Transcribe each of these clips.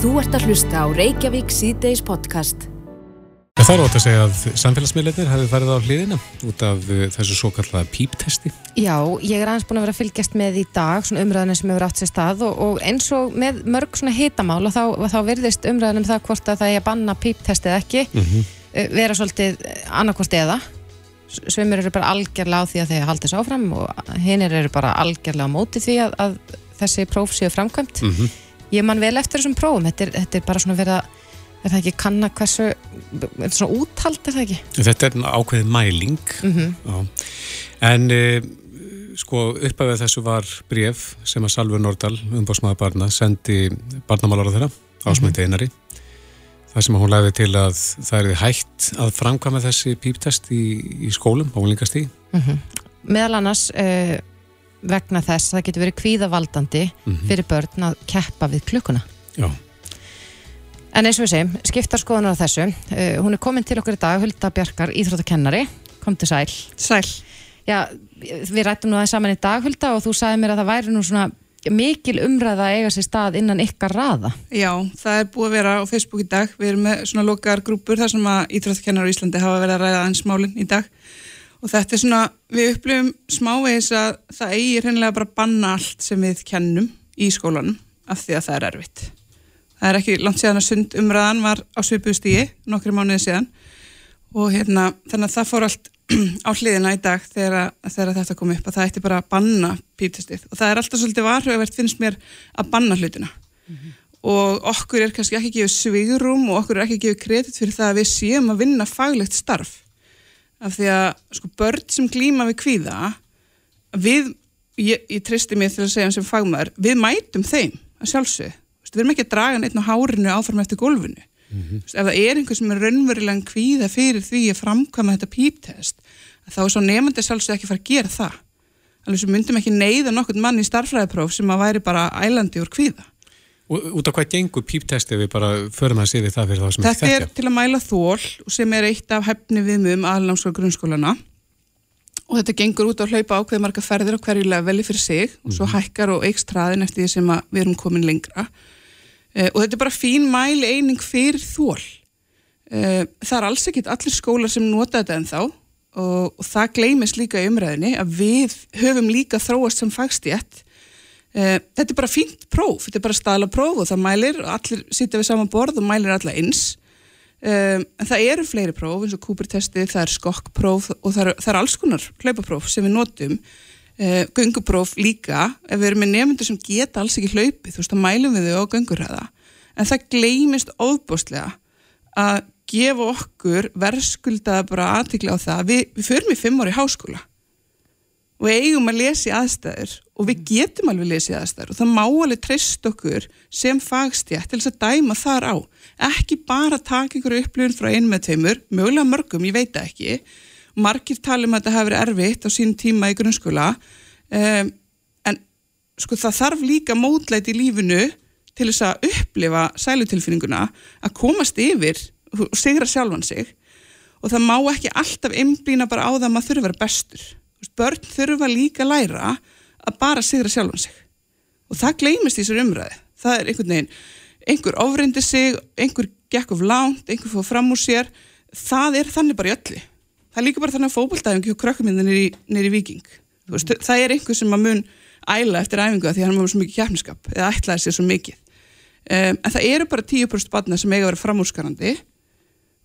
Þú ert að hlusta á Reykjavík síðdeis podcast. Það er ótt að segja að samfélagsmiðleitir hefði farið á hliðina út af uh, þessu svo kallaða píptesti. Já, ég er aðeins búin að vera að fylgjast með í dag svona umræðinu sem hefur átt sér stað og, og eins og með mörg svona hitamál og þá, þá virðist umræðinu um það hvort að það er að banna píptesti eða ekki Mm -hmm. vera svolítið annarkvort eða svimur eru bara algjörlega á því að þeir haldið svo áfram og hinnir eru bara algjörlega á móti því að, að þessi próf séu framkvæmt Mhm. Ég man vel eftir þessum prófum þetta er, þetta er bara svona verið að er það ekki kanna hversu þetta er svona úthald er það ekki Þetta er ákveðið mæling. mm Já. En uh, sko uppafið þessu var bref sem að Salve Nordal, umbásmaður barna, sendi barnamálar á þeirra, ásmætti einari. Það sem að hún lagði til að það er hægt að framkvæma þessi píptest í, í skólum á unlingastíð. meðal annars uh, vegna þess að það getur verið kvíðavaldandi Mhm. fyrir börn að keppa við klukkuna Já. en eins og við segjum, skiptar skoðunar á þessu uh, hún er komin til okkur í dag, Hulda Bjarkar íþróttakennari, kom til sæl Sæl. Já, við rættum nú það saman í dag Hulda og þú sagði mér að það væri nú svona mikil umræða að eiga sér stað innan ykkar raða Já, það er búið að vera á Facebook í dag. Við erum með svona lokaðar grúpur þar sem að íþróttakennar á Íslandi hafa verið að ræða aðeins málinn í dag. Og þetta er svona, við upplifum smávegis að það eigi reynilega bara banna allt sem við kennum í skólanum af því að það er erfitt. Það er ekki langt síðan að sund umræðan var á svipuðstígi, nokkri mánuði síðan. Og hérna, þannig að það fór allt á hliðina í dag þegar, þegar þetta kom upp að það ætti bara að banna pítistið og það er alltaf svolítið varhugavert finnst mér að banna hlutina. Og okkur er kannski ekki gefið svigrum og okkur er ekki gefið kredit fyrir það að við séum að vinna faglegt starf af því að sko börn sem glíma við kvíða við, ég, ég tristi mig til að segja sem fagmaður, við mætum þeim að sjálfsög, við erum ekki að draga neitt á hárinu áfram eftir gólfinu. Mm ef það er einhver sem er raunverulega kvíða fyrir því að framkvæma þetta píptest þá er svo nefandi sjálfsög ekki fara að gera það. Alveg sem myndum ekki neyða nokkur mann í starfræðipróf sem að væri bara ælandi úr kvíða út af hvað gengur píptesti við bara förum að sé við það fyrir það sem Þetta ekki er til að mæla þól sem er eitt af hefni viðmum aðlámskóla grunnskólana og þetta gengur út á hlaupa ákveð marga ferðir á hverju leveli fyrir sig og svo hækkar og eikst hraðin eftir því sem við erum komin lengra. Uh, og þetta er bara fín mæli eining fyrir þól uh, það er alls ekkit allir skólar sem nota þetta ennþá. Og, og það gleymist líka í umræðinni að við höfum líka þróast sem fagstjætt þetta er bara fínt próf, þetta er bara staðla próf og það mælir, allir sitja við saman borð og mælir alla eins. Um, en það eru fleiri próf eins og kúpertesti, það er skokkpróf og það er, það er alls konar hlaupapróf sem við notum. Uh, göngupróf líka, ef við erum með nefndur sem geta alls ekki hlaupið, þú veist, þá mælum við þau á göngurhæða, en það gleymist ofbústlega að gefa okkur verðskulda bara aðtikla á það, við, við förum í fimm ári háskóla og eigum að lesa í aðstæður og við getum alveg lesa í aðstæður og það má alveg treyst okkur sem fagstjætt til þess að dæma þar á. Ekki bara taka ykkur upplifun frá einu með tveimur, mögulega mörgum, ég veit ekki. Margir talum að þetta hafi verið erfitt á sín tíma í grunnskóla. Um, en sko það þarf líka mótlæti í lífinu til þess að upplifa sælutilfinninguna að komast yfir og sigra sjálfan sig. Og það má ekki alltaf einblýna bara á það að maður þurfa að vera bestur börn þurfa líka að læra að bara sigra sjálfan sig. Og það gleymist í þessar umræði það er einhvern veginn, einhver ofrindi sig einhver gekk of langt, einhver fóð fram úr sér, það er þannig bara í öllu, það er líka bara þannig að fókbaldæfingi og krökkuminn nýri, nýri viking veist, það er einhver sem að mun æla eftir æfingu því hann var svo mikið kjærnskap eða ætlaði sér svo mikið. Um, en það eru bara 10% barna sem eiga að vera framúrskarandi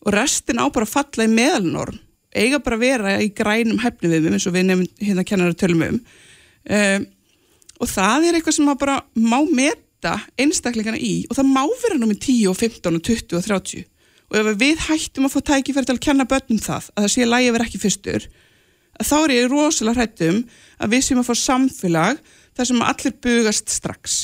og restin á bara að falla í meðalnorm eiga bara að vera í grænum hefni við eins og við nefnum hérna kennar að tölum um. Um, og það er eitthvað sem maður bara má meta einstakleikana í og það má vera námið 10 og 15 og 20 og 30 og ef við hættum að fá tækifæri til að kenna börnum það að það sé lægi að vera ekki fyrstur þá er ég rosalega hrættum að við séum að fá samfélag þar sem allir bugast strax.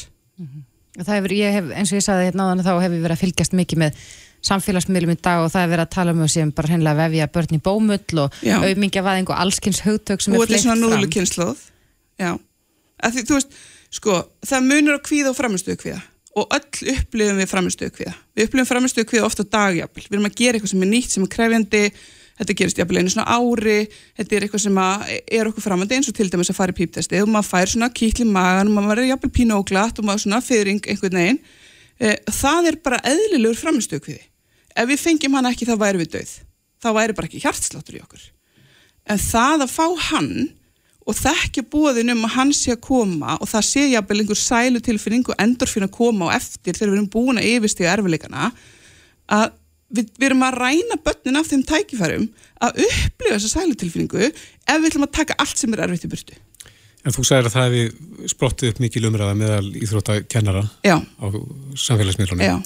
Það hefur, ég hef, eins og ég saði hérna áðan þá hef ég verið að fylgjast mikið með samfélagsmiðlum í dag og það er verið að tala um að sem bara hennilega vefja börn í bómull og Já. auðmingjavæðing og allskins hugtök sem og er þetta er fleikt svona fram. núðlu kynnslóð já, því þú veist sko, það munur á kvíða og framistuðu kvíða. Og öll upplifum við framistuðu kvíða. Við upplifum framistuðu kvíða ofta dagjafl við erum að gera eitthvað sem er nýtt, sem er krefjandi. Þetta gerist jafnvel einu svona ári. Þetta er eitthvað sem er okkur framandi eins og til dæmis að fara í píptesti. Og maður fær svona kýtli magan og maður er jafnvel pínu og glatt og maður svona fyrring einhvern veginn. Eh, það er bara eðlilegur framistökviði. Ef við fengjum hann ekki þá væri við döð. Þá væri bara ekki hjartsláttur í okkur. En það að fá hann og þekkja búðin um að hann sé að koma og það sé jafnvel einhver sælu tilfinning og endorfin að koma á eftir þegar við erum búin að yfirstiga erfileikana að við, við erum að ræna börnin af þeim tækifærum að upplifa þessa sælu tilfinningu ef við ætlum að taka allt sem er erfitt í burtu. En þú sagðir að það hefði sprottið upp mikil umræða meðal íþróttakennara á samfélagsmiðlunum.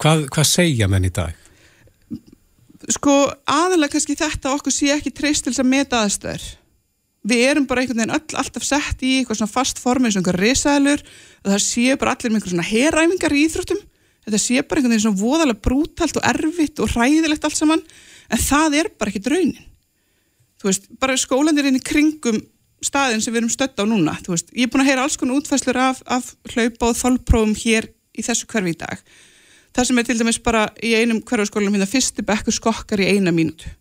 Hvað, hvað segja menn í dag? Sko aðalega kannski þetta okkur sé ekki treyst til þess að meta aðstöður. Við erum bara einhvern veginn öll alltaf sett í eitthvað svona fast form eins og einhver risaðlur og það sé bara allir með einhver svona heræfingar í íþróttum. Þetta sé bara einhvern veginn svona voðalega brútalt og erfitt og hræðilegt allt saman en það er bara ekki draunin. Þú veist, bara skólanir inn í kringum staðin sem við erum stödd á núna veist, ég er búin að heyra alls konar útfæslur af, af hlaupa og þólprófum hér í þessu hverfi í dag það sem er til dæmis bara í einum hverfaskólanum hérna fyrsti bekkur skokkar í eina mínútu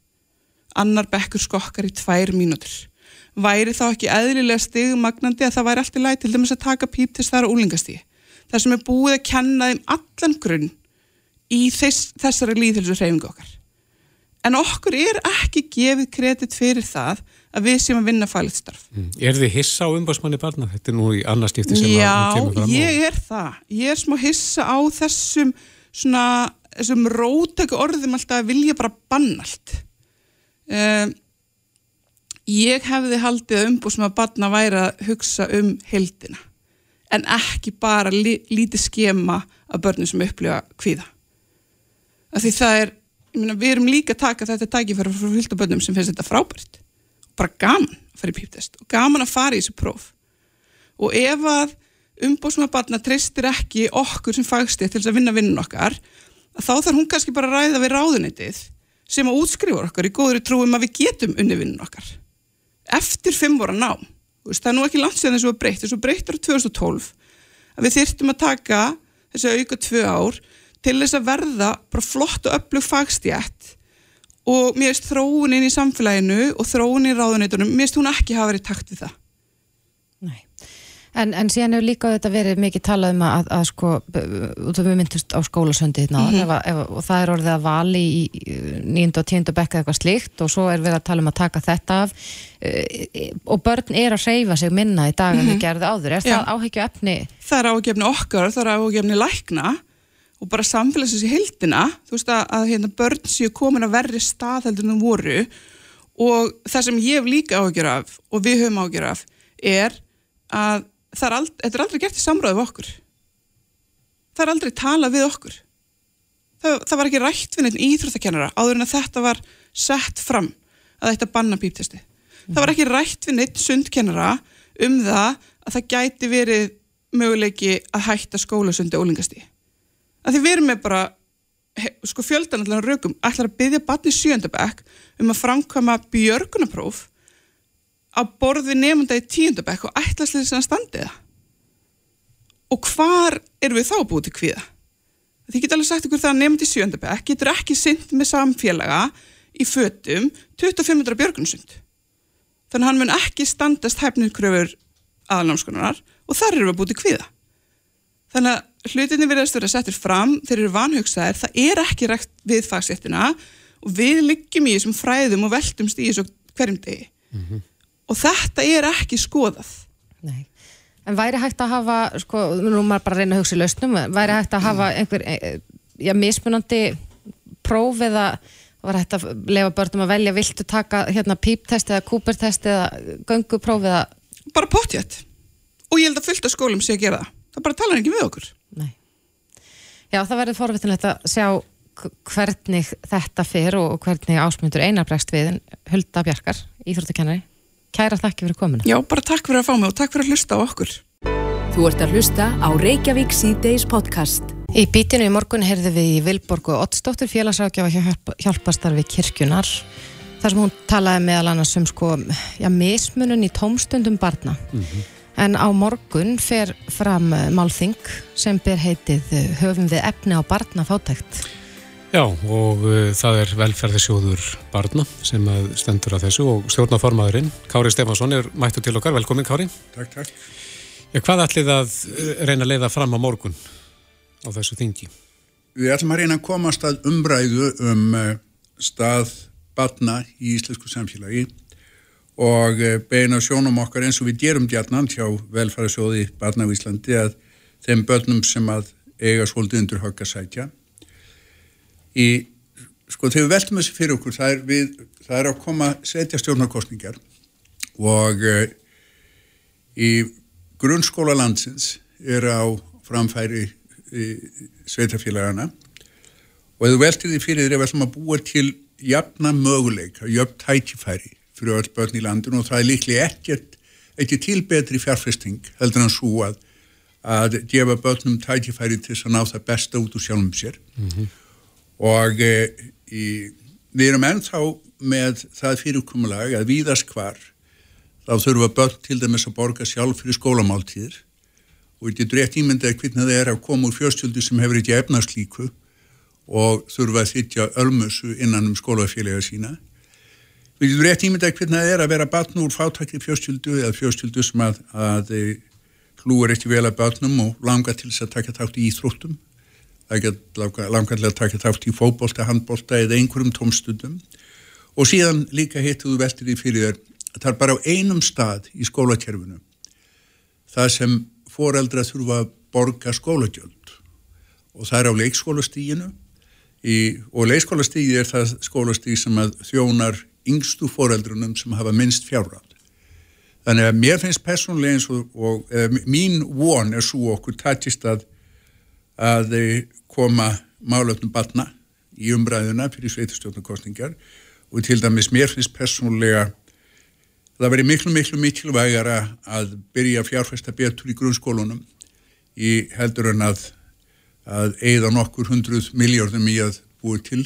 annar bekkur skokkar í tvær mínútur væri þá ekki eðlilega stigmagnandi að það væri alltaf læg til dæmis að taka píp til þar á úlingastíði það sem er búið að kenna þeim allan grunn í þess, þessari líðhilsu hreyfingu okkar en okkur er ekki gefið kredit fyrir það að við séum að vinna fælið starf. Mm. Er þið hissa á umbásmanni barna? Þetta er nú í annarskipti sem Já, að kemur fram. Já, ég er það. Ég er smá hissa á þessum svona, þessum rótæku orðum alltaf að vilja bara banna allt. Um, ég hefði haldið að umbásmanni barna væri að hugsa um heldina en ekki bara li, lítið skema af börnum sem upplifa kvíða. Af því það er, meina, við erum líka að taka þetta tækifæra frá fylgta börnum sem finnst þetta frábært bara gaman að fara í píptest og gaman að fara í þessu próf og ef að umbóðsum að batna treystir ekki okkur sem fagstið til þess að vinna vinnun okkar þá þarf hún kannski bara að ræða við ráðunitið sem að útskrifa okkar í góðri trúum að við getum unni vinnun okkar eftir fimm voru að ná það er nú ekki langt séðan þessu að breytta þessu breyttar á 2012 að við þyrtum að taka þessu auka tvö ár til þess að verða bara flott og öflug fagstjætt og mér veist þróunin í samfélaginu og þróunin í ráðunitunum, mér veist hún ekki hafa verið takt við það. En, en síðan hefur líka þetta verið mikið talað um að, að sko, við myndust á skólasöndi hérna mm -hmm. og það er orðið að vali í nýjönda og tíunda bekka eitthvað slikt og svo er við að tala um að taka þetta af e, og börn er að reyfa sig minna í dag en mm -hmm. þau gerðu áður. Er Já. það áhegju efni? Það er áhegju efni okkar, það er áhegju efni lækna og bara samfélagsins í heildina, þú veist að, að hérna, börn séu komin að verri stað heldur en það voru og það sem ég hef líka áhugjur af og við höfum áhugjur af er að er ald, þetta er aldrei gert í samráðu við okkur. Það er aldrei talað við okkur. Það, það var ekki rætt við neitt íþróttakennara áður en að þetta var sett fram að þetta banna píptesti. Það var ekki rætt við neitt sundkennara um það að það gæti verið möguleiki að hætta skólasundi ólingastíði því við erum með bara sko fjöldan allar rökum ætlar að byggja batni sjöndabæk um að framkvæma björgunapróf á borði nefnda í tíundabæk og ætlast þess að standiða og hvar erum við þá búið til kviða því getur alveg sagt ykkur það að nefndi í sjöndabæk getur ekki synd með samfélaga í fötum 2500 björgunsund þannig að hann mun ekki standast hæfnir kröfur aðalnámskonunar og þar eru við búið til kviða þannig að hlutinni verðast vera settir fram, þeir eru vanhugsaðir, það er ekki rægt við fagsettina og við liggjum í þessum fræðum og veltumst í þessu hverjum degi. Mm -hmm. Og þetta er ekki skoðað. Nei. En væri hægt að hafa, sko, nú maður bara reyna að hugsa í lausnum, væri hægt að hafa einhver, e, e, já, mismunandi próf eða var hægt að lefa börnum að velja viltu taka hérna píptest eða kúpertest eða göngupróf eða... Bara pottjætt og ég held að fullt af skólum sé að gera það. Það bara talar ekki við okkur. Nei. Já, það verður forvitinlegt að sjá hvernig þetta fyrir og hvernig ásmundur einarbregst við Hulda Bjarkar, íþróttakennari. Kæra þakki fyrir komina. Já, bara takk fyrir að fá mig og takk fyrir að hlusta á okkur. Þú ert að hlusta á Reykjavík C-Days podcast. Í bítinu í morgun heyrðu við í Vilborgu Ottsdóttir félagsrákjafa hjálpastarfi kirkjunar þar sem hún talaði meðal annars um sko, já, mismunun í tómstundum barna. Mm -hmm. En á morgun fer fram eh, málþing sem ber heitið eh, höfum við efni á barnafátækt. Já og uh, það er velferðisjóður barna sem stendur að þessu og stjórnaformaðurinn Kári Stefansson er mættu til okkar. Velkomin Kári. Takk, takk. Já, hvað ætlið að reyna að leiða fram á morgun? á þessu þingi? Við ætlum að reyna að komast að umræðu um stað batna í íslensku samfélagi og beina sjónum okkar eins og við gerum djarnan hjá velfæðasjóði batna á Íslandi að þeim börnum sem að eiga svolítið undir högg að sætja. Í, sko þegar við veltum þessi fyrir okkur, það er, við, það er að koma setja stjórnarkostningar og uh, í grunnskóla landsins er á framfæri sveitafélagana og ef þú veltir því fyrir þér við ætlum að búa til jafna möguleika, jöfn tækifæri fyrir öll börn í landinu og það er líklega ekkert, ekki til betri fjárfesting heldur en svo að að gefa börnum tækifæri til að ná það besta út úr sjálfum sér mm -hmm. Og e, í, við erum ennþá með það fyrirkomulag að víðast hvar þá þurfa börn til dæmis að borga sjálf fyrir skólamáltíðir og þetta er rétt ímyndið hvernig það er að koma úr fjörstjöldu sem hefur ekki efnarslíku og þurfa að þittja ölmusu innan um skólafélaga sína. Við getum rétt ímyndið hvernig það er að vera batn úr fátakli fjörstjöldu eða fjörstjöldu sem að, að hlúar eftir vel að batnum og langar til þess að taka þátt í íþróttum. Það er langar til að taka þátt í fókbólta, handbólta eða einhverjum tómstundum. Og síðan líka hittuðu veltir í fyrir það er bara á einum stað í skólakerfinu það sem foreldra þurfa að borga skólagjöld og það er á leikskólastíginu og leikskólastígi er það skólastígi sem þjónar yngstu foreldrunum sem hafa minnst fjárráð. Þannig að mér finnst personlega eins og, og eða, mín von er svo okkur tættist að að koma málöfnum batna í umbræðuna fyrir sveitustjórnarkostningar og til dæmis mér finnst personlega það verið miklu, miklu mikilvægara að byrja að fjárfesta betur í grunnskólunum í heldur en að að eigða nokkur hundruð miljardum í að búi til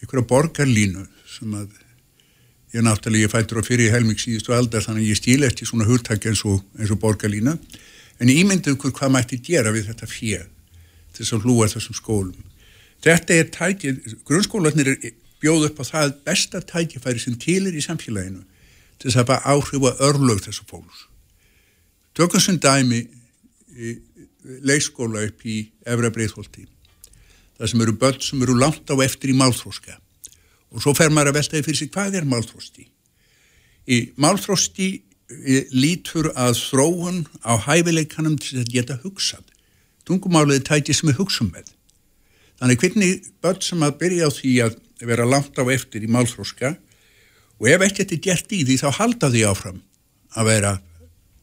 einhverja borgarlínu sem að ég náttúrulega fættur á fyrir helming síðustu aldar þannig að ég stíl eftir svona hurtak eins og, og borgarlínu en ég ímyndi ykkur hvað mætti gera við þetta fér til þess að hlúa þessum skólum þetta er tækið, grunnskólanir bjóð upp á það besta tækifæri sem til er í samfélaginu til þess að bara áhrifa örlög þessu fólks. Tökum sem dæmi leikskóla upp í Efra Breitholti. Það sem eru börn sem eru langt á eftir í málþróska. Og svo fer maður að veltaði fyrir sig hvað er málþrósti. Í málþrósti lítur að þróun á hæfileikanum til að geta hugsað. Tungumálið tæti sem við hugsaum með. Þannig hvernig börn sem að byrja á því að vera langt á eftir í málþróska og ef ekkert er gert í því þá halda því áfram að vera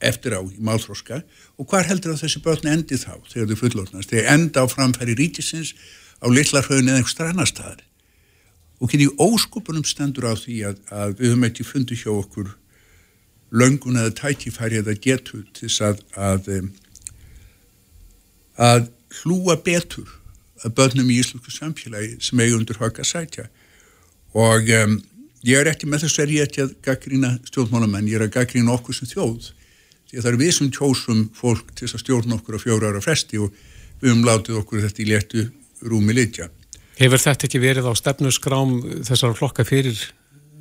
eftir á í málþróska og hvar heldur að þessi börn endi þá þegar þau fullornast, þegar enda á framfæri ríkisins á litlarhauðin eða einhver strannastæðar og kynni óskupunum stendur á því að, að við höfum eitthvað fundið hjá okkur löngun eða tækifæri eða getur til þess að, að að hlúa betur að börnum í íslensku samfélagi sem eigi undir haka sætja og um, Ég er ekki með þess að ég er ekki að gaggrína stjórnmálamenn, ég er að gaggrína okkur sem þjóð. Því að það er við sem tjósum fólk til þess að stjórna okkur á fjóra ára fresti og við höfum látið okkur þetta í léttu rúmi litja. Hefur þetta ekki verið á stefnusgrám þessar flokka fyrir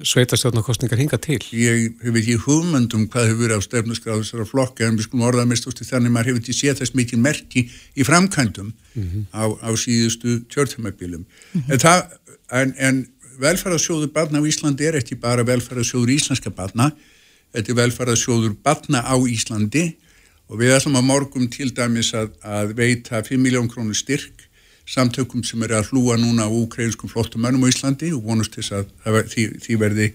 sveitastjórnarkostningar hinga til? Ég hef ekki hugmyndum hvað hefur verið á stefnusgrám þessar flokka en við skulum orðað mest úr þannig að maður hefur ekki séð þess mikið merki í framkvæmdum mm -hmm. á, á síðustu tjórnumabílum. Mm -hmm. En, en, en velferðarsjóður barna á Íslandi er ekki bara velferðarsjóður íslenska barna, þetta er velferðarsjóður barna á Íslandi og við ætlum að morgum til dæmis að, að veita 5 miljón krónur styrk samtökum sem er að hlúa núna á ukrainskum flottumönnum á Íslandi og vonust þess að, því, því verði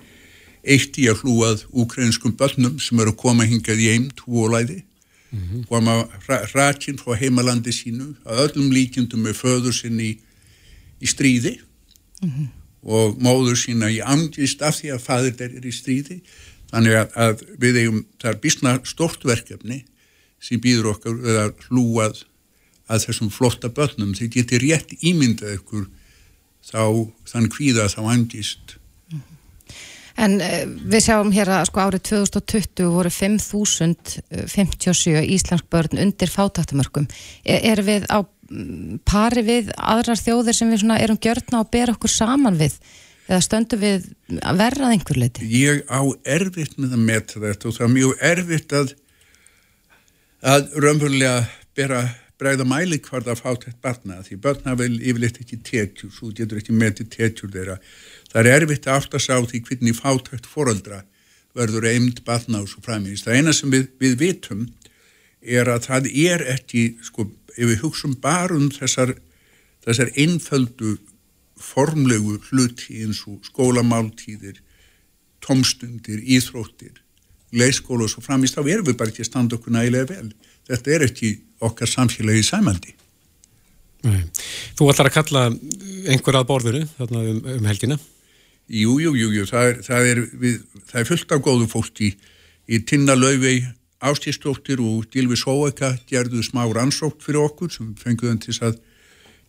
eitt í að hlúað ukrainskum börnum sem eru að koma hingað í einn tvolæði mm -hmm. koma rækinn frá heimalandi sínu að öllum líkjendum með föður sinn í, í stríði mm -hmm og móður sína í angist af því að fadir þeir eru í stríði. Þannig að, að við eigum það er bísna stort verkefni sem býður okkar að hlúað að þessum flotta börnum þið getur rétt ímyndað ykkur þá þann kvíða þá angist En uh, við sjáum hér að sko árið 2020 voru 5.057 íslensk börn undir fátaktamörkum. Er, er við á pari við aðrar þjóðir sem við erum gjörna og ber okkur saman við eða stöndum við að verrað einhver leiti? Ég á erfitt með að metta þetta og það er mjög erfitt að að raunverulega bera, bregða mæli hvort að fá þetta barna því börna vel yfirleitt ekki tekjur svo getur ekki metið tekjur þeirra það er erfitt að aftast á því hvernig fátækt fóröldra verður eind barna og svo framins. Það eina sem við, við vitum er að það er ekki, sko, ef við hugsun bara um þessar, þessar einföldu formlegu hluti eins og skólamáltíðir, tomstundir, íþróttir, leiskóla og svo framins, þá erum við bara ekki að standa okkur nægilega vel. Þetta er ekki okkar samfélagi sæmaldi. Nei. Þú ætlar að kalla einhver að borðinu þarna um, um helgina? Jú, jú, jú, jú. Það, er, það, er, við, það er fullt af góðu fólk í, í Tinna Lauvei Ástíðstóttir og Gilvi Sóeka gerðu smá rannsótt fyrir okkur sem fenguðum til að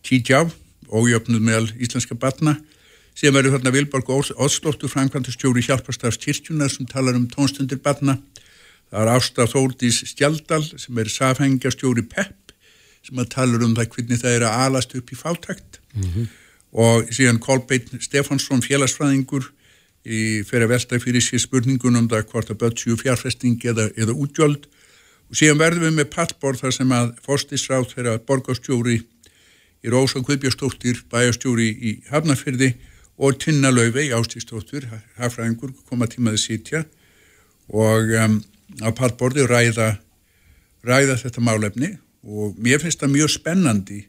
títja á ójöfnud meðal íslenska batna sem verður þarna Vilborg Óslóttur framkvæmtastjóri hjálpastafs kirkjunar sem talar um tónstundir batna það er Ásta Þórdís Stjaldal sem er safhengjastjóri PEP sem að tala um það hvernig það er að alast upp í fátækt. Mm -hmm og síðan Kolbeinn Stefansson félagsfræðingur í fyrir að velta fyrir sér spurningunum það hvort að bötsjú fjárfesting eða, eða útgjöld. Og síðan verðum við með pallborð þar sem að fórstisráð þeirra borgarstjóri í Rósa Guðbjörnstóttir bæjarstjóri í Hafnarfyrði og Tinna Lauvei ástíðstóttur hafræðingur koma tímaði sítja og um, á pallborði ræða ræða þetta málefni og mér finnst það mjög spennandi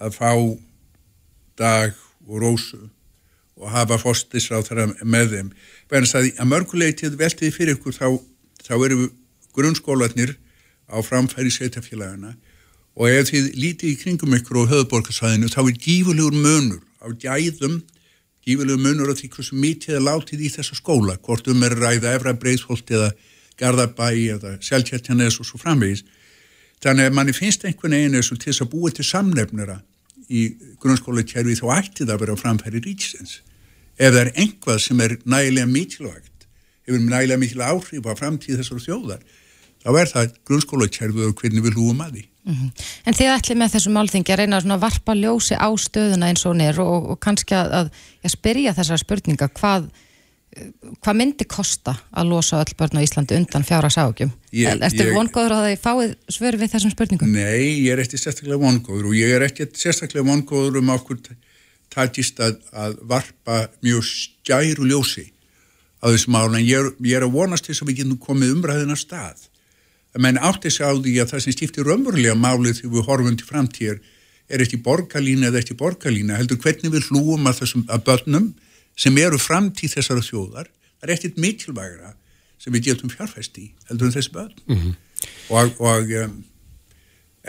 að fá Dag og Rósu og hafa fóstisráð þar með þeim. Verðans að að mörguleitið veltiði fyrir ykkur þá, þá eru grunnskólanir á framfæri setjafélagana og ef þið lítið í kringum ykkur á höfuborgarsvæðinu þá er gífulegur munur á gæðum, gífulegur munur á því hversu mítið er látið í þessa skóla, hvort um er ræða Efra Breitholt eða Garðabæi eða Seltjartjanes og svo framvegis. Þannig að manni finnst einhvern veginn eins og til þess að búa til samnefnara í grunnskólakerfi þá ætti það að vera framfæri ríksins. Ef það er einhvað sem er nægilega mikilvægt, hefur nægilega mikilvægt áhrif á framtíð þessar þjóðar, þá er það grunnskólakerfi og hvernig við hlúum að því. Mm -hmm. En þið ætli með þessum málþingi að reyna að varpa ljósi á stöðuna eins og nér og, og kannski að, að, að spyrja þessar spurninga hvað hvað myndi kosta að losa öll börn á Íslandi undan fjára ságjum? Erstu vongóður að það fáið svör við þessum spurningum? Nei, ég er ekki sérstaklega vongóður og ég er ekki sérstaklega vongóður um okkur tætist að, að varpa mjög stjæru ljósi á þessum málun en ég er, ég er að vonast þess að við getum komið umræðina stað að menn átti sig á því að það sem stiftir raunverulega málið þegar við horfum til framtíðar er eftir borgarlína eða eftir borgarlína heldur hvernig við hlúum að þessum að börnum sem eru framtíð þessara þjóðar það er ekkert mikilvægra sem við getum fjárfæst í heldur en þessi börn mm -hmm. og, og um,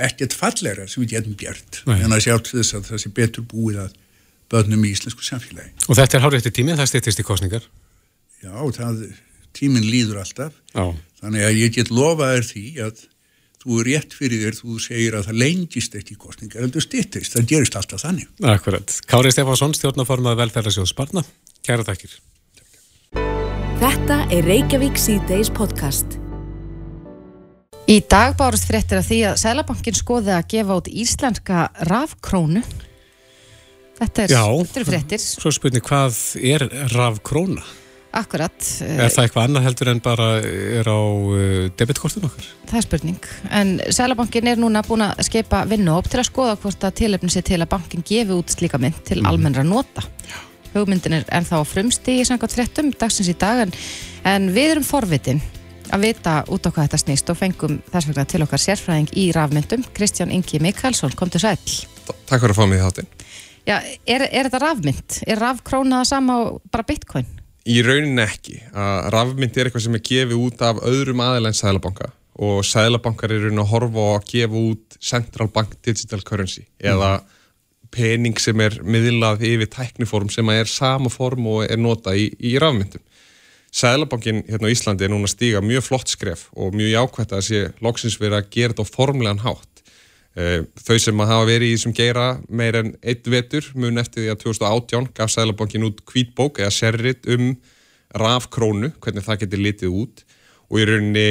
ekkert fallegra sem við getum gert Nei. en að sjá til þess að það sé betur búið að börnum í íslensku samfélagi Og þetta er hárið eftir tímið, það styrtist í kostningar Já, það, tíminn líður alltaf Já. þannig að ég get lofaður því að þú er rétt fyrir þér, þú segir að það lengist ekki kostningar, heldur stýttist, það gerist alltaf þannig. Akkurat. Kári Stefánsson, stjórnaformað velferðarsjóðs barna. Kæra takkir. Þetta er Reykjavík C-Days podcast. Í dag bárust fréttir af því að Sælabankin skoði að gefa út íslenska rafkrónu. Þetta er, Já, þetta er fréttir. Svo spurning, hvað er rafkróna? Akkurat. Er það eitthvað annað heldur en bara er á uh, debitkortun okkar? Það er spurning. En Sælabankin er núna búin að skeipa vinnuóp til að skoða hvort að tilöfni sé til að bankin gefi út slíka mynd til mm. almennra nota. Já. Hugmyndin er ennþá frumsti í sangat fréttum dagsins í dag en, en við erum forvitin að vita út á hvað þetta snýst og fengum þess vegna til okkar sérfræðing í rafmyndum. Kristján Ingi Mikkelsson, kom til sæl. Takk fyrir að fá mig í þáttinn. Já, er, er þetta rafmynd? Er rafkrónaða sama og bara bitcoin? Í rauninni ekki. Að rafmynd er eitthvað sem er gefið út af öðrum aðeins en sælabanka og sælabankar er rauninni að horfa á að gefa út Central Bank Digital Currency eða pening sem er miðlað yfir tækniform sem er sama form og er nota í, í rafmyndum. Sælabankin hérna á Íslandi er núna stíga mjög flott skref og mjög jákvæmt að sé loksins verið að gera þetta á formlegan hátt. Eh, þau sem að hafa verið í þessum geira meir en eitt vetur mun eftir því að 2018 gaf Sælabankin út kvítbók eða serrit um rafkrónu, hvernig það getur litið út. Og í rauninni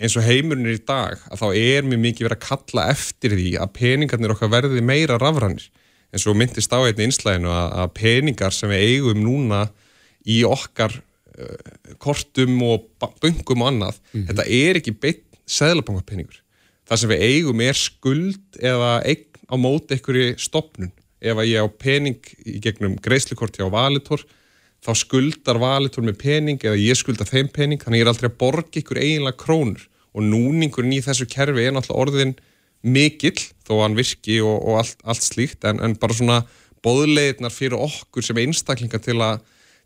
eins og heimurinn er í dag að þá er mjög mikið verið að kalla eftir því að peningarnir okkar verði meira rafrannir en svo myndist á einni einslæginu að, peningar sem við eigum núna í okkar uh, kortum og böngum og annað, mm -hmm. þetta er ekki beitt Sælabankarpeningur það sem við eigum er skuld eða eign á móti einhverju stopnun ef að ég á pening í gegnum greiðslikorti á valitor þá skuldar valitor með pening eða ég skuldar þeim pening þannig ég er aldrei að borga ykkur eiginlega krónur. Og núningurinn í þessu kerfi er náttúrulega orðin mikill þó hann virki og, og allt, allt slíkt en, en bara svona bóðleirnar fyrir okkur sem einstaklinga til að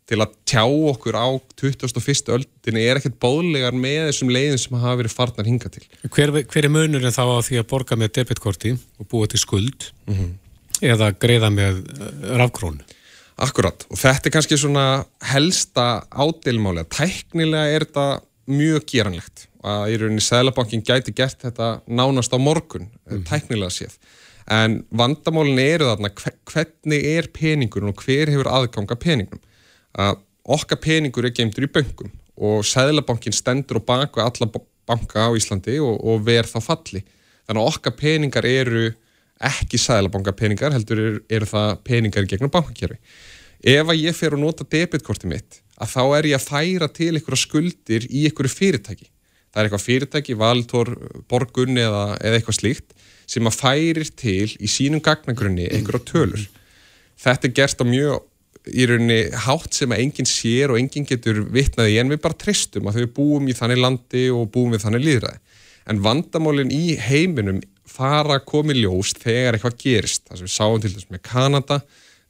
til að tjá okkur á 2001. öldinni er ekkert bóðlegar með þessum leiðin sem hafa verið farnar hinga til. Hver, hver er munurinn þá á því að borga með debitkorti og búa til skuld mm -hmm. eða greiða með eh, rafkrónu? Akkurat og þetta er kannski svona helsta ádilmáli að tæknilega er þetta mjög geranlegt að í rauninni Sælabankin gæti gert þetta nánast á morgun, mm -hmm. tæknilega séð en vandamálin eru þarna hvernig er peningur og hver hefur aðganga peningum að okkar peningur er geimtur í böngum og Sæðlabankin stendur og baka alla banka á Íslandi og, og verð þá falli. Þannig að okkar peningar eru ekki Sæðlabanka peningar, heldur eru, eru það peningar gegnum bankakerfi. Ef að ég fer og nota debitkorti mitt, að þá er ég að færa til einhverja skuldir í einhverju fyrirtæki. Það er eitthvað fyrirtæki, valtor, borgun eða, eða eitthvað slíkt sem að færir til í sínum gagnagrunni einhverja tölur. Þetta er gerst á mjög í rauninni hátt sem að enginn sér og enginn getur vitnaði en við bara tristum að þau búum í þannig landi og búum við þannig líðræði. En vandamálinn í heiminum fara að komi ljós þegar eitthvað gerist. Það sem við sáum til þess með Kanada,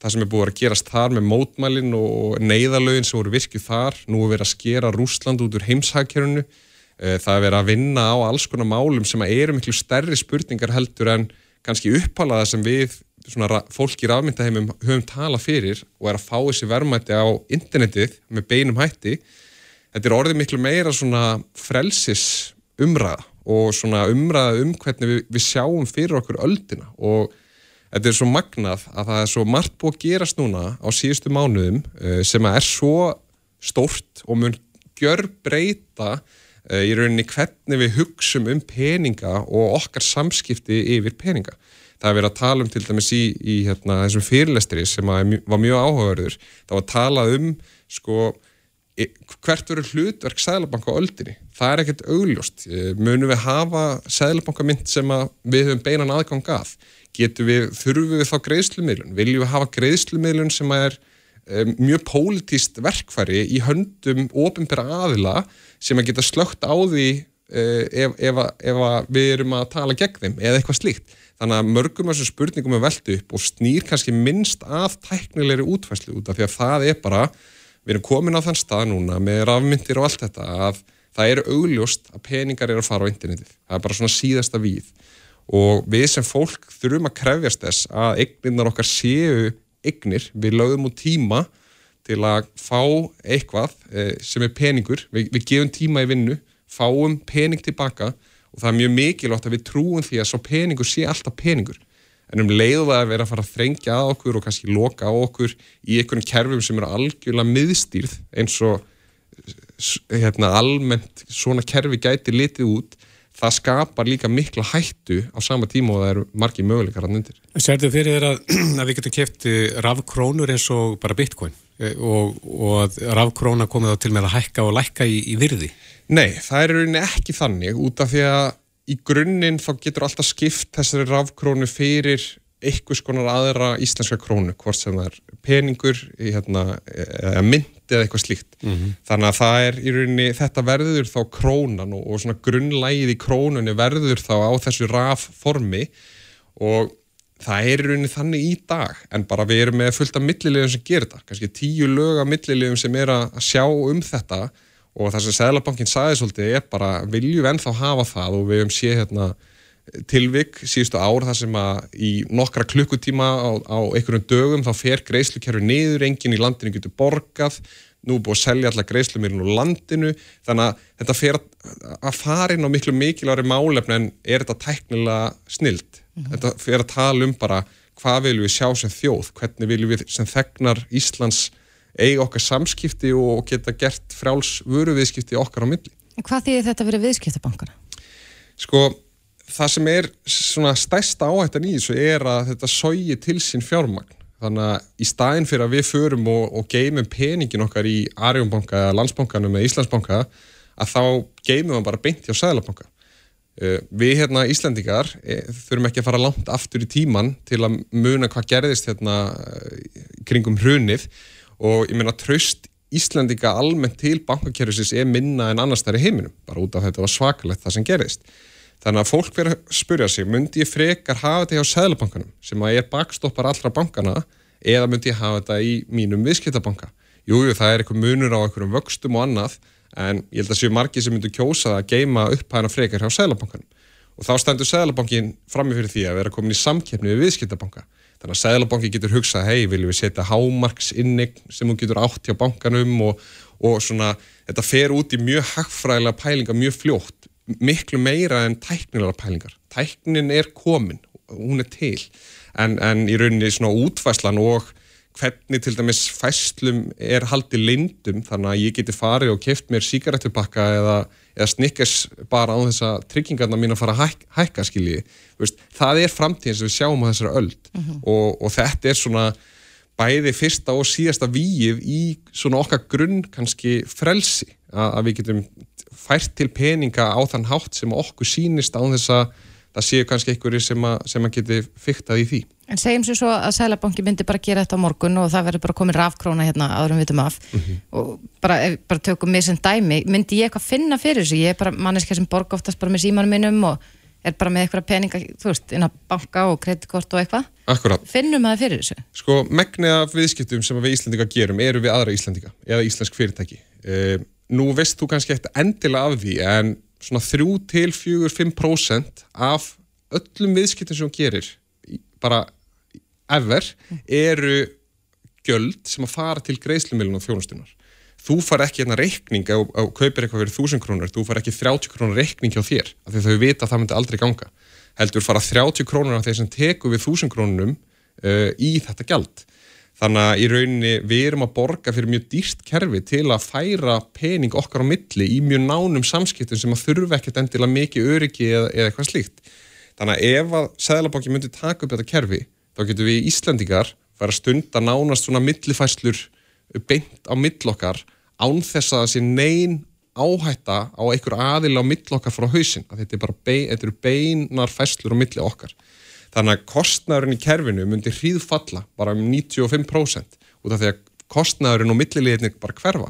það sem er búið að gerast þar með mótmælinn og neyðalögin sem voru virkið þar, nú er verið að skera Rúsland út úr heimshagkerunu, eh, það er verið að vinna á alls konar málum sem eru miklu stærri spurningar heldur en kannski upphálaða sem við svona fólk í rafmyndaheimum höfum tala fyrir og er að fá þessi verðmætti á internetið með beinum hætti. Þetta er orðið miklu meira svona frelsis umræða og svona umræða um hvernig við, við sjáum fyrir okkur öldina. Og þetta er svo magnað að það er svo margt búið að gerast núna á síðustu mánuðum eh, sem er svo stórt og mun gjör breyta eh, í rauninni hvernig við hugsum um peninga og okkar samskipti yfir peninga það er verið að tala um til dæmis í, í hérna, þessum fyrirlestri sem var mjög áhugaverður. Það var að tala um sko, e, hvert verður hlutverk Sæðlabanka á öldinni, það er ekkert augljóst. E, munum við hafa Sæðlabankamynd sem við höfum beinan aðgang að? Getum við, þurfum við þá greiðslumiðlun? Viljum við hafa greiðslumiðlun sem er um, mjög pólitíst verkfæri í höndum ofinbæra aðila sem að geta slögt á því uh, ef, ef, ef við erum að tala gegn þeim eða eitthvað slíkt Þannig að mörgum af þessum spurningum er veldu upp og snýr kannski minnst af tæknilegri útfæslu út af því að það er bara, við erum komin á þann stað núna með rafmyndir og allt þetta að það eru augljóst að peningar eru að fara á internetið. Það er bara svona síðasta víð. Og við sem fólk þurfum að krefjast þess að eigninnar okkar séu eignir, við lögum út tíma til að fá eitthvað eh, sem er peningur, við, við gefum tíma í vinnu, fáum pening tilbaka og það er mjög mikilvægt að við trúum því að svo peningur sé alltaf peningur en um leiðu það að vera að fara að þrengja að okkur og kannski loka á okkur í einhvern kerfum sem eru algjörlega miðstýrð eins og hérna, almennt svona kerfi gæti litið út það skapar líka mikla hættu á sama tíma og það eru margi möguleikar að nyndir. Sérðu fyrir þér að, að við getum kæft rafkrónur eins og bara bitcoin e, og, og að rafkróna komið á til með að hækka og lækka í, í virði? Nei, það er rauninni ekki þannig út af því að í grunninn þá getur alltaf skipt þessari rafkrónu fyrir einhvers konar aðra íslenska krónu, hvort sem það er peningur, hérna, eða mynd eða eitthvað slíkt. Mm -hmm. Þannig að það er í rauninni, þetta verður þá krónan og, og svona grunnlægið í krónunni verður þá á þessu rafformi og það er í rauninni þannig í dag, en bara við erum með fullt af millilegum sem gerir þetta, kannski tíu lög af millilegum sem er að sjá um þetta og það sem Sæðlabankin sagði svolítið er bara viljum ennþá hafa það? Og við hefum séð hérna, tilvik síðustu ár þar sem að í nokkra klukkutíma á, á einhverjum dögum þá fer greiðslukerfi niður, enginn í landinu getur borgað, nú búið að selja alla greiðslumilin úr landinu. Þannig að þetta fer að fara inn á miklu mikilværi málefni en er þetta tæknilega snild? Mm -hmm. þetta fer að tala um bara hvað viljum við sjá sem þjóð, hvernig viljum við sem þegnar Íslands eiga okkar samskipti og geta gert fráls vöruviðskipti okkar á milli. Hvað þýðir þetta vera viðskiptabankana? Sko, það sem er svona stærsta áhættan í þessu er að þetta sógi til sín fjármagn. Þannig að í staðin fyrir að við förum og, og geymum peningin okkar í Arjónbanka eða Landsbankanum eða Íslandsbanka að þá geymum við bara beint hjá Sæðlabanka. Uh, við hérna Íslandingar e, þurfum ekki að fara langt aftur í tíman til að muna hvað gerðist hérna uh, kringum hrunið og ég meina tröst Íslandinga almennt til bankakerfisins er minna en annars þar í heiminum, bara út af þetta var svakalegt það sem gerðist. Þannig að fólk verður að spurja sig, myndi ég frekar hafa þetta hjá Sæðlabankanum sem að er bakstoppar allra bankana eða myndi ég hafa þetta í mínum viðskiptabanka? Jújú, það er eitthvað munur á einhverjum vöxtum og annað en ég held að séu margi sem myndu kjósa að geima upp hægna frekar hjá Sæðlabankanum og þá stendur Sæðlabankin frammi fyrir því að vera komin í samkeppni við viðskiptabanka þannig að Sæðlabanki getur hugsað hei, viljum við setja hámarks innig sem hún getur átt hjá bankanum og, og svona, þetta fer út í mjög hagfræðilega pælinga mjög fljótt miklu meira en tæknilega pælingar. Tæknin er komin, hún er til en, en í rauninni svona útvæslan og hvernig til dæmis fæslum er haldið lindum þannig að ég geti farið og keft mér síkaretupakka eða, eða snikkes bara á þess að tryggingarna mín að fara að hæk, hækka skiljiði. Það er framtíðin sem við sjáum á þessara öll uh mhm. -huh. og, og þetta er svona bæði fyrsta og síðasta výið í svona okkar grunn kannski frelsi að, að við getum fært til peninga á þann hátt sem okkur sínist á þess að það séu kannski einhverju sem að, sem að geti fyrktað í því. En segjum sér svo að Sælabanki myndi bara gera þetta á morgun og það verður bara komin rafkróna hérna áðurum vitum af mm -hmm. og bara, bara tökum mér sem dæmi, myndi ég eitthvað finna fyrir þessu? Ég er bara manneska sem borga oftast bara með símanum minnum og er bara með eitthvað peninga, þú veist, inn á banka og kreditkort og eitthvað. Akkurat. Finnum það fyrir þessu? Sko, megnið af viðskiptum sem við Íslandika gerum eru við aðra Íslandika eða íslensk fyrirtæki. E, nú veist þú kannski ekkert endilega af því en svona 3-4-5% af öllum viðskiptum sem hún gerir bara ever eru göld sem að fara til greiðslumilun og þjónustunar. Þú far ekki hérna reikning á, á kaupir eitthvað fyrir 1000 krónur, þú far ekki 30 krónur reikning hjá þér, af því þau vita að það myndi aldrei ganga. Heldur fara 30 krónur af þeir sem teku við 1000 krónunum uh, í þetta gjald. Þannig að í rauninni við erum að borga fyrir mjög dýrst kerfi til að færa pening okkar á milli í mjög nánum samskiptum sem að þurfa ekkert endilega mikið öryggi eða, eða eitthvað slíkt. Þannig að ef að Sæðalabóki myndi taka upp þetta kerfi þá getur við Íslandingar fara stund að nánast svona millifæslur beint á millokkar án þess að sé neyn áhætta á einhver aðil á millokkar frá hausin. Þetta er bein, þetta eru beinar fæslur á milli okkar. Þannig að kostnæðurinn í kerfinu myndi hríðfalla bara um 95% út af því að kostnæðurinn og milliliðinni bara hverfa.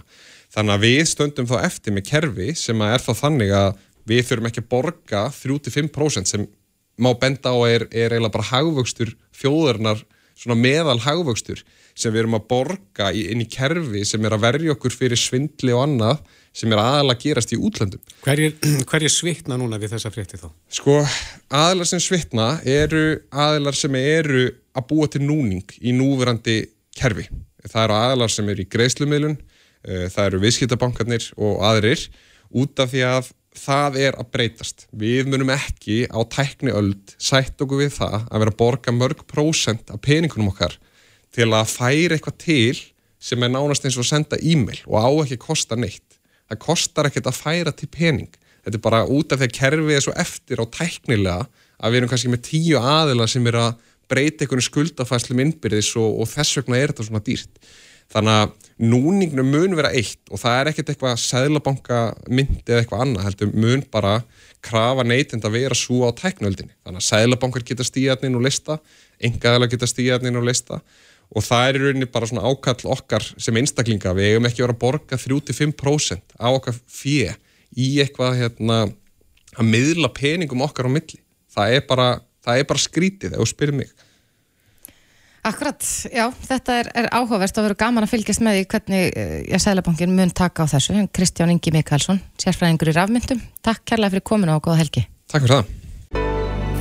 Þannig að við stöndum þá eftir með kerfi sem er þá þannig að við þurfum ekki að borga 35% sem má benda á er, er eiginlega bara hagvöxtur þjóðarnar, svona meðal hagvöxtur sem við erum að borga inn í kerfi sem er að verja okkur fyrir svindli og annað sem er aðalega gerast í útlöndum. Hver er svitna núna við þessa frétti þá? Sko, aðalar sem svitna eru aðalar sem eru að búa til núning í núverandi kerfi. Það eru aðalar sem eru í greiðslumilun, eh, það eru viðskiptabankarnir og aðrir út af því að það er að breytast. Við munum ekki á tækni öld sætt okkur við það að vera að borga mörg prósent af peningunum okkar til að færa eitthvað til sem er nánast eins og að senda e-mail og á ekki að kosta neitt. Það kostar ekkert að færa til pening. Þetta er bara út af því að kerfið er svo eftir á tæknilega að við erum kannski með tíu aðila sem er að breyta einhvern skuldafæslum innbyrðis og, og þess vegna er þetta svona dýrt. Þannig að núningnum mun vera eitt og það er ekkert eitthvað sæðlabanka myndi eða eitthvað annað heldur mun bara krafa neytind að vera svo á tæknöldinni. Þannig að sæðlabankar geta stíðarninn og lista, engaðala geta stíðarninn og lista og það er í rauninni bara svona ákall okkar sem einstaklinga. Við eigum ekki að vera að borga 35% á okkar fjö í eitthvað hérna, að miðla peningum okkar á milli. Það er bara, það er bara skrítið ef þú spyrir mig. Akkurat, já, þetta er, er áhugavert og verður gaman að fylgjast með því hvernig uh, eh, Sælabankin mun taka á þessu. Kristján Ingi Mikalsson, sérfræðingur í rafmyndum. Takk kærlega fyrir kominu og góða helgi. Takk fyrir það.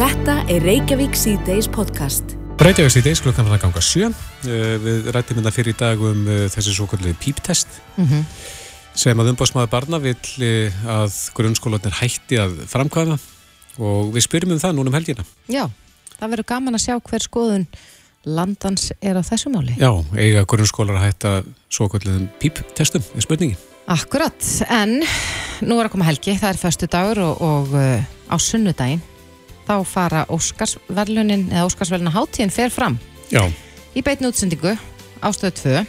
Þetta er Reykjavík C-Days podcast. Reykjavík C-Days klukkan var að ganga sjö. Uh, við rættum þetta fyrir í dag um uh, þessi svo kallið píptest mm -hmm. sem að umbásmaður barna vil að grunnskólanir hætti að framkvæða og við spyrjum um það núna um helgina. Já, það verður gaman að sjá hver skoðun landans er á þessu máli. Já, eiga grunnskólar að hætta svo kvöldum píptestum, er spurningin. Akkurat, en nú er að koma helgi, það er förstu dagur og, og á sunnudaginn þá fara Óskarsverlunin eða Óskarsverluna háttíðin fer fram. Já. Í beitinu útsendingu ástöðu 2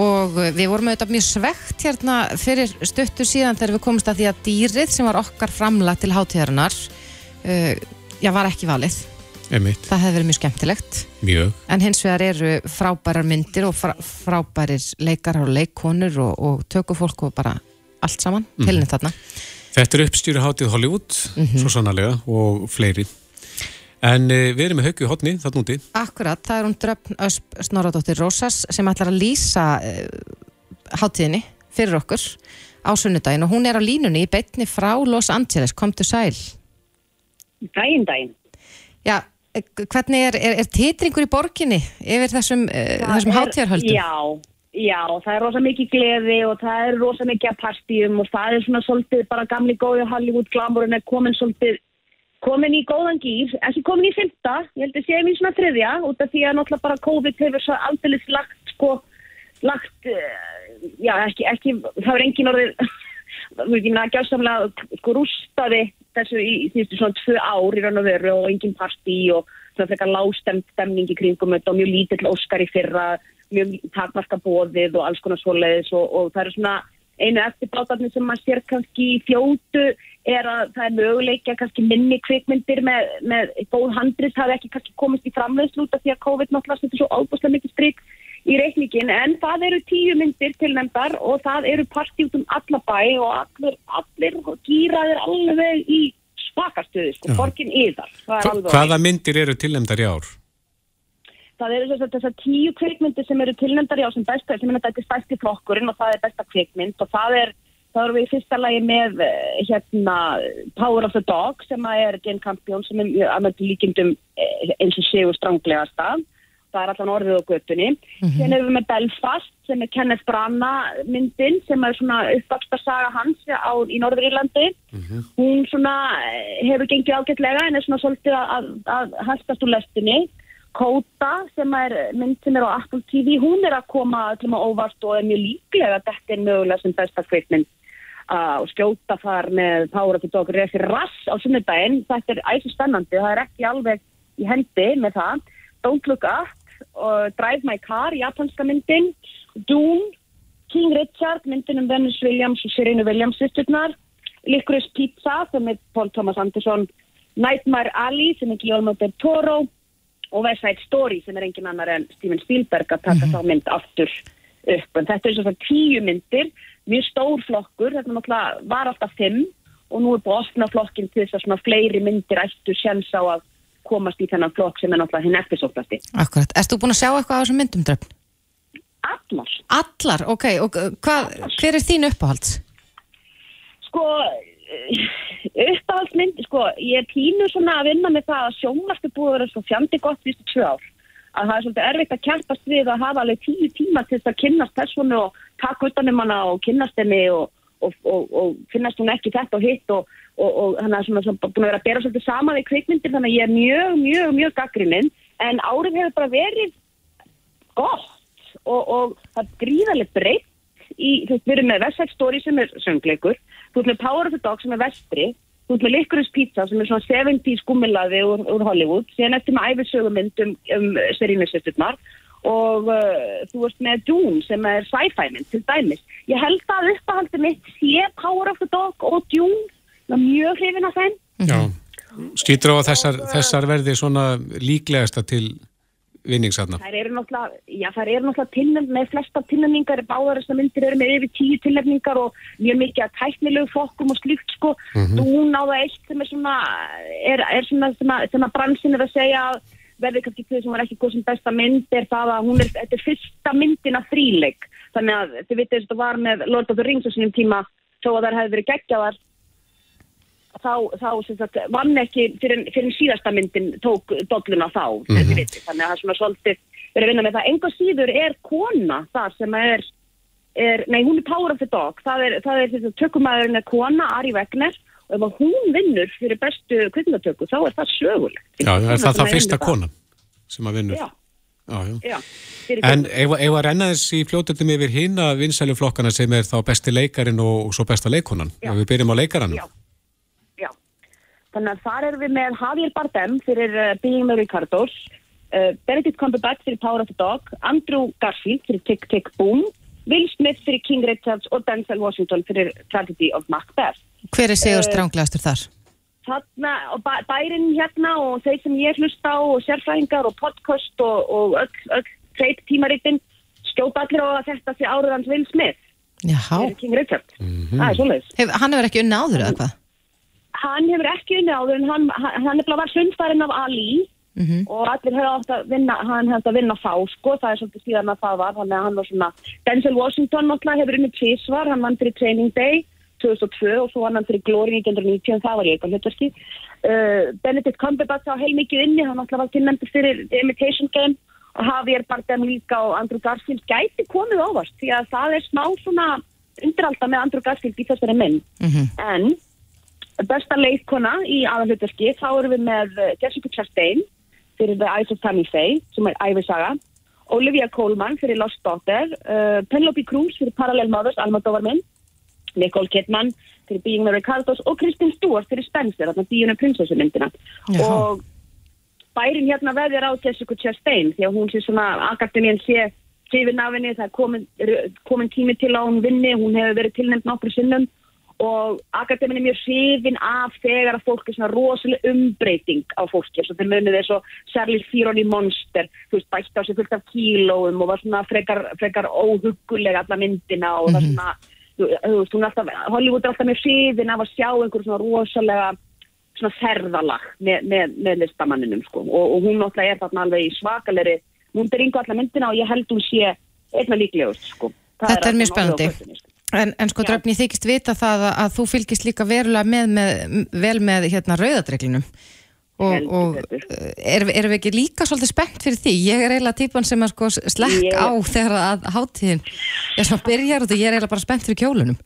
og uh, við vorum auðvitað mjög svegt hérna fyrir stuttu síðan þegar við komumst að því að dýrið sem var okkar framlag til hátíðarinnar uh, já, var ekki valið Einmitt, það hefði verið mjög skemmtilegt mjög. en hins vegar eru frábærar myndir og frá, frábærir leikar og leikkonur og, og tökufólk og bara allt saman, mm -hmm. þarna Þetta er uppstýru hátíð Hollywood, svo sannarlega, og fleiri. En uh, við erum með haugju hodni, það núti. Akkurat, það er hún Dröfn Ösp Snorradóttir Rósas sem ætlar að lýsa uh, hátíðinni fyrir okkur á sunnudaginn og hún er á línunni í beitni frá Los Angeles, komdu sæl Dæin, dæin. Já, eh, hvernig er, er, er titringur í borginni yfir þessum, uh, þessum hátíðarhöldum? Já, já, það er rosa mikið gleði og það er rosa mikið að partíum og það er svona svolítið bara gamli góði Hollywood glamurinn er komin svolítið komin í góðan gýr, ekki komin í fymta, ég held að séum í svona þriðja út af því að náttúrulega bara COVID hefur svo aldrei lagt sko, lagt, uh, já ekki, ekki, það er engin orðið, það er ekki nægja samlega sko rústaði þessu í síðustu svona tvö ár í raun og veru og engin partí og svona frekar lágstemt stemning í kringum og mjög lítill óskar í fyrra, mjög takmarka bóðið og alls konar svoleiðis og, og það eru svona einu eftirbátarnir sem maður sér kannski í fljótu er að það er möguleikja kannski minni kvikmyndir með, með góð handrið, það er ekki kannski komist í framleiðslu út af því að COVID náttúrulega setur svo ábúslega mikið stryk í reikningin en það eru tíu myndir tilnæmdar og það eru partí út um alla bæ og allir, allir gýraðir alveg í svakastuði sko, borgin yðar. Er hvaða myndir eru tilnefndar í ár? Það eru þess að tíu kvikmyndir sem eru tilnæmdar já sem besta, sem er þetta stærsti flokkurinn og það er besta kvikmynd og það er þá erum við í fyrsta lagi með eh, hérna Power of the Dog sem er Jane Campion sem er mjög að mörgum líkindum eh, eins og séu stránglegasta það er allan orðið á göttunni mm erum við með Belfast sem er Kenneth Branagh myndin sem er svona uppvaksta saga hans á, í Norður-Írlandi. Hún svona eh, hefur gengið ágætlega en er svona svolítið að, að, að hastast úr lestinni Kóta sem er mynd sem er á Apple TV, hún er að koma öllum á óvart og er mjög líklega að þetta er mögulega sem besta kveikmynd uh, og skjóta þar með of the Dog refi rass á sunnudaginn, þetta er æsir spennandi, það er ekki alveg í hendi með það, Don't Look Up og Drive My Car, japanska myndin. Dune, King Richard myndin um Venus Williams og Serena Williams sýsturnar, Licorice Pizza sem er Paul Thomas Anderson. Nightmare Alley sem er Guillermo del Toro og West Side Story sem er engin annar en Steven Spielberg að taka þá mynd aftur upp. En þetta er svona tíu myndir, mjög stór flokkur, þetta var alltaf fimm og nú er búið að opna flokkin til þess að svona fleiri myndir ættu sjans á að komast í þennan flokk sem er náttúrulega hinn eftirsóknasti. Akkurat, erst þú búin að sjá eitthvað á þessum myndum Dröfn? Allar. Allar, ok, og uh, hvað, hver er þín uppáhalds? Sko, uppáhaldsmynd, sko, ég er pínu svona að vinna með það að sjónvarstu búið að vera svo fjandi gott viðstu tvö ár. Að það er svolítið erfitt að kjærpast við að hafa alveg tíu tíma til þess að kynnast personu og taka utanum hana og kynnast henni og, og, og, og finnast hún ekki þetta og hitt og, þannig að svona, svona búin að vera að bera svolítið saman við kvikmyndir þannig að ég er mjög, mjög, mjög gaggrinnin en árið hefur bara verið gott og það er gríðarlega breytt í, þú veist, við erum með Side Story sem er söngleikur, þú veist með Power of the Dog sem er vestri, þú veist með Licorice Pizza sem er svona 70s gummilaði úr, úr Hollywood, síðan eftir með æfisögumynd um, um Serínu-sesturnar og uh, þú veist með Dune sem er sci-fi mynd til dæmis. Ég held að uppahaldi mitt sé Power of the Dog og Dune, það er mjög hrifin af þeim. Já. Skýtur á að þessar, þessar verði svona líklegasta til vinningsatna? Það eru náttúrulega, tilnefn, með flesta tilnefningar báðar þessar myndir eru með yfir tíu tilnefningar og mjög mikið að tæknilegu flokkum og slíkt sko, mm -hmm. dún á það eitt sem er svona, er, er svona sem að, sem að bransin er að segja að verði kannski þess að hún er ekki góð sem besta mynd er það að hún er, þetta er fyrsta myndin að þríleik, þannig að þið vitið þess að það var með Lord of the Rings á sínum tíma þó að það hefði verið geggjaðar þá, þá sagt, vann ekki fyrir, fyrir síðasta myndin tók dolluna þá mm -hmm. viti, þannig að það er svona svolítið verið að vinna með það enga síður er kona það sem er, er nei hún er Power of the Dog það er, það er tökumæðurinn er kona Ari Wegner og ef hún vinnur fyrir bestu kvinnatöku þá er það sögulegt Já, er það það fyrsta konan sem að vinnur Já, já, já. já En ef að renna þess í fljótutum yfir hinn að vinsælu flokkana sem er þá besti leikarin og, og svo besta leikonan ef við byrjum á. Já. Þannig að þar erum við með Javier Bardem fyrir uh, Being the Ricardos, uh, Benedict Cumberbatch fyrir Power of the Dog, Andrew Garfield fyrir Tick Tick Boom, Will Smith fyrir King Richards og Denzel Washington fyrir Tragedy of Macbeth. Hver er sigur stránglegastur þar? Þarna, og bæ, bærin hérna og þeir sem ég hlusta á og sérfræðingar og podcast og, og öll, öll treyt tímaritinn skjóta allir á að þetta sé árið hans Will Smith Jáhá. fyrir King Richard. Það er. Hef, hann hefur ekki unni áður eða hvað? Hann hefur ekki unni áður en hann, hann, hann var hlundfærin af Ali Mhm. og allir hefur átt að vinna, hann hefði að vinna þá sko, það er svolítið síðan að það var, þannig að hann var svona, Denzel Washington náttúrulega hefur unni tvísvar, hann vann fyrir Training Day 2002 og svo vann hann fyrir Glory 1990 en það var ég eitthvað hlutverki. Uh, Benedict Cumberbatch á heilmikið inni, hann náttúrulega var tilnæmdur fyrir The Imitation Game og Javier Bardem líka og Andrew Garfield gæti komið ávast því að það er smá svona undiralda með Andrew Garfield í þessari mynd. En besta leikkona í aðalhutverki, þá erum við með eh, Jessica Chastain fyrir The Eyes of Tammy Faye, sem er æfisaga, Olivia Colman fyrir Lost Daughter, uh, Penelope Cruz fyrir Parallel Mothers, Almodovar minn, Nicole Kidman fyrir Being the Ricardos og Kristen Stewart fyrir Spencer, þarna Díuna prinsessu myndina. Og bærin hérna veðir á Jessica Chastain því að hún sé svona, akademían sé hrifin af henni, það er komin, komin tími til að hún vinni, hún hefur verið tilnæmt nokkru sinnum og akademían er mjög hrifin af þegar að fólk er svona rosalega umbreyting á fólki, eins og þeir munið þessu Charlie Theron í Monster, þú veist, bætt á sig fullt af kílóum og var svona frekar, frekar óhugulega alla myndina og það svona, þú veist, hún er alltaf, Hollywood er alltaf mjög hrifin af að sjá einhver svona rosalega svona ferðalag með, með, með listamanninum sko. Og, og hún náttúrulega er þarna alveg í svakalegri hún er yngu alla myndina og ég held hún sé einna líklegust sko. Það Þetta er allt mjög sem En, en sko Já. dröfni þykist vita það að, að þú fylgist líka verulega með, með vel með hérna rauðadreglinum og, og betur. erum er við ekki líka svolítið spennt fyrir því? Ég er eiginlega típan sem að sko slekk Ég- á þegar að hátíðin ég svona byrjar og ég er eiginlega bara spennt fyrir kjólunum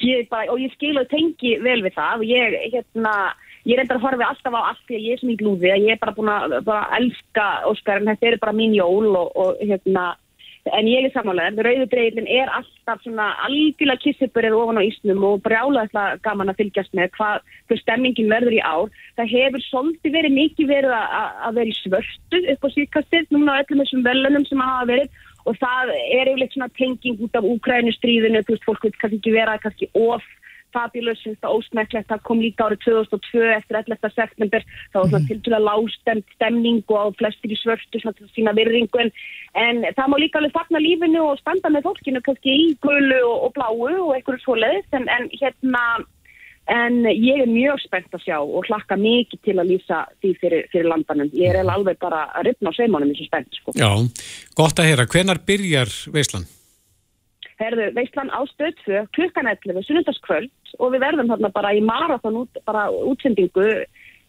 ég bara, og ég skil og tengi vel við það og ég, hérna, ég reyndar að horfa alltaf á allt því að ég er sem í glúði að ég er bara búin að elska Óskar en þetta er bara mín jól og, og hérna, en ég er samanlega rauðudreilin er alltaf svona algjörlega kissiburið ofan á ísnum og brjálega gaman að fylgjast með hvað, hvað stemmingin verður í ár. Það hefur svolítið verið mikið verið að, vera í svörtu upp á síðkastið núna á öllum þessum velunum sem hafa verið. Og það er yfirleitt svona tenging út af Úkrænustríðinu, þú veist, fólk vil kannski ekki vera kannski of fabulous, finnst það ósmekklegt, það kom líka árið 2002 eftir 11. september, það var svona til til að lástemt stemning og flestir í svörstu svona til að sína virðingu en, en það má líka alveg fagna lífinu og standa með fólkinu kannski í gulu og, og bláu og einhverju svoleiðis en, en hérna En ég er mjög spennt að sjá og hlakka mikið til að lýsa því fyrir, fyrir landanum. Ég er alveg bara að ripna á sveimunum eins og spennt, sko. Já, gott að heyra. Hvenar byrjar Veislan? Herðu, veistlan á stöð 2, klukkan 11, sunnundaskvöld og við verðum þarna bara í marathon út, bara útsendingu.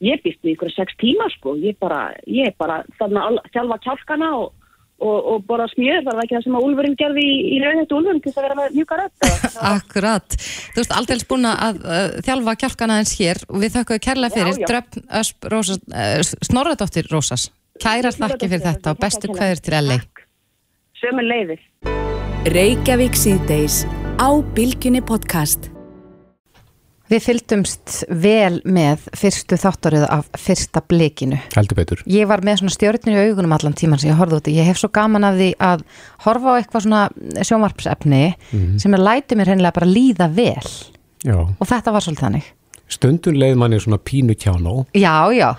Ég býst við ykkur sex tíma, sko. Ég bara, ég bara þarna þjálfa kjálkana og, og, og bara smjöð. Það var ekki það sem að Úlfurinn gerði í, í rauðhættu Úlfurinn til þess að vera með rödd. eða? Akkurat, þú veist aldrei búin að uh, þjálfa kjálkana eins hér og við þökkum kærlega fyrir. Dröfn Ösp Rósas, uh, Snorradóttir Rósas kærar þakki fyrir þetta og bestu kveður til LA Sömur leiðir. Reykjavík síðdeis á Bilginni podcast. Við fylgdumst vel með fyrstu þáttaröðu af fyrsta blikinu Heldur betur. Ég var með svona stjórnir í augunum allan tíman sem ég horfði út í. Ég hef svo gaman af því að horfa á eitthvað svona sjónvarpsefni sem er lætið mér hennilega bara líða vel Já. og þetta var svolítið þannig. Stundun leið manni svona pínu kjánó. Já, já.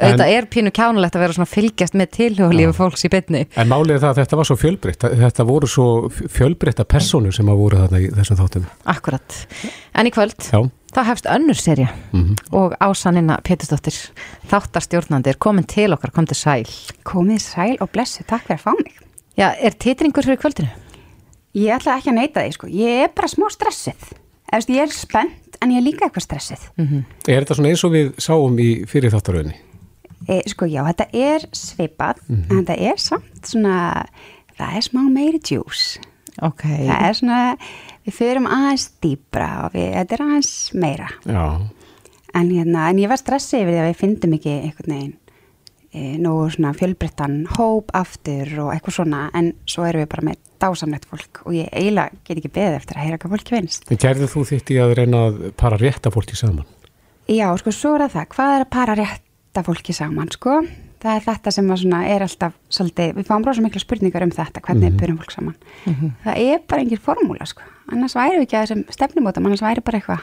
Þetta er pínu kjánulegt að vera svona fylgjast með tilhjóðlífi fólks í bytni. En málið er það að þetta var svo fjölbreytt. Þetta voru svo fjölbreytta persónur sem að voru þarna í þessum þáttum. Akkurat. En í kvöld, Já. þá hefst önnur serja og Ásanina Pétursdóttir, þáttarstjórnandi, er komin til okkar, kom til sæl. Komið sæl og blessu, takk fyrir að fá mig. Já, er titringur fyrir kvöldinu? Ég ætla ekki að neyta því, sko. Ég er bara smá stressið. Eftir, ég er spennt, en ég er líka eitthvað stressið. Er þetta svona eins og við sáum í fyrir þáttaröðinni? E, sko, já, þetta er svipað, en þetta er samt svona, það er smá meiri djús. Ok. Það er svona, við förum aðeins dýbra og við, þetta er aðeins meira. Já. En, hérna, en ég var stressið yfir því að við fyndum ekki einhvern veginn e, nógu svona fjölbreyttan hóp aftur og eitthvað svona, en svo erum við bara með dásamlegt fólk og ég eiginlega get ekki beðið eftir að heyra hvað fólki finnst. En kærðu þú þitt í að reyna að para rétta fólki saman? Já, sko, svo er það það. Hvað er að para rétta fólki saman, sko? það er þetta sem svona er alltaf svolítið, við fáum rosa mikla spurningar um þetta hvernig mm -hmm. byrjum fólk saman. Það er bara engin formúla sko. Annars væri við ekki að þessum stefnumótum annars væri bara eitthvað.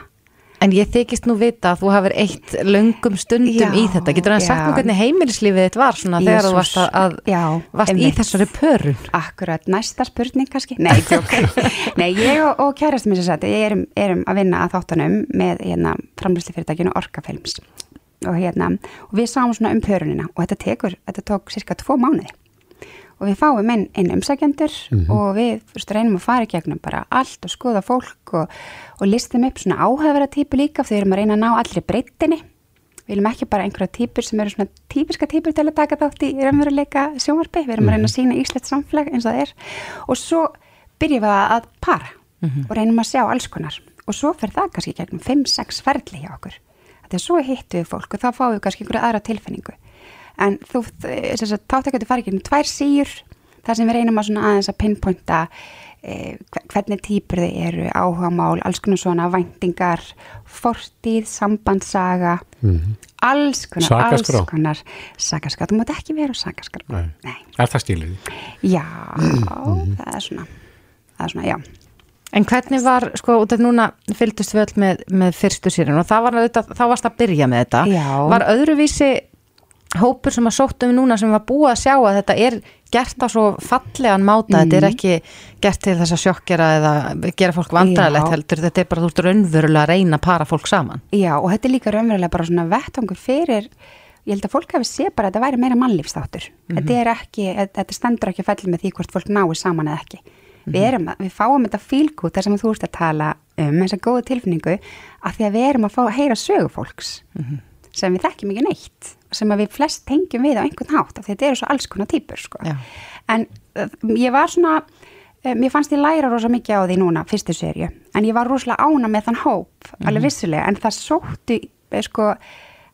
En ég þykist nú vita að þú hafur eitt löngum stundum Já, í þetta. Getur það sagt nú hvernig heimilislífið þitt var svona þegar þú varst að, Já, varst í þessari pörun? Akkurat, næsta spurning kannski? Nei, Nei, ég og, og kærast mér sér sætti erum, erum að vinna að þáttunum með hérna, framlýsli Orkafilms og hérna, og við sáum svona um pörunina og þetta tekur, þetta tók cirka tvo mánuði. Og við fáum inn, inn umsækjendur og við fyrst reynum að fara í gegnum bara allt og skoða fólk og, og listum upp svona áhæfara típu líka þegar við erum að reyna að ná allri breyttinni. Við viljum ekki bara einhverja típur sem eru svona típiska típur til að taka þátt í raunveruleika sjónvarpi, við erum að reyna að sína íslegt samfélag eins og það er. Og svo byrjum við að para og reynum að sjá alls konar. Og svo fer það kannski gegnum 5-6 ferli hjá okkur þetta er svo hittu við fólk og þá fáum við kannski einhverja aðra tilfinningu en þú, þáttakandi fara ekki um tvær síur þar sem við reynum að svona aðeins að pinpointa eh, hve- hvernig típur þið eru, áhugamál, alls konar svona væntingar, fortíð, sambandsaga, alls konar, Sakaskrá. alls konar sakaskrá, þú mátt ekki vera sakaskrá. Nei. Nei. Er það stílið? Já, það er svona, það er svona, já. En hvernig var, sko, út af núna fylgdust við öll með, með fyrstu sérinn og það var auðvitað, þá varst að byrja með þetta. Já. Var öðruvísi hópur sem að sóttum við núna sem var búið að sjá að þetta er gert á svo fallegan máta, þetta er ekki gert til þess að sjokkera eða gera fólk vandræðilegt Já. heldur, þetta er bara þú ert raunverulega að reyna að para fólk saman. Já, og þetta er líka raunverulega bara svona vettvangur fyrir, ég held að fólk hafi sé bara að þetta væri meira mannlífstáttur. Þetta er ekki, þetta stendur ekki að fellja með því hvort fólk náir saman eða ekki. Við, erum, að- við fáum þetta fílgút þar sem þú ert að tala um þessa góðu tilfinningu að því að við erum að fá að heyra sögu fólks sem við þekkjum ekki neitt sem að við flest tengjum við á einhvern hátt af því þetta eru svo alls konar típur sko. En uh, ég var svona uh, mér fannst ég læra rosa mikið á því núna fyrstu serju, en ég var rosalega ána með þann hóp, alveg vissulega en það sóttu, eh, sko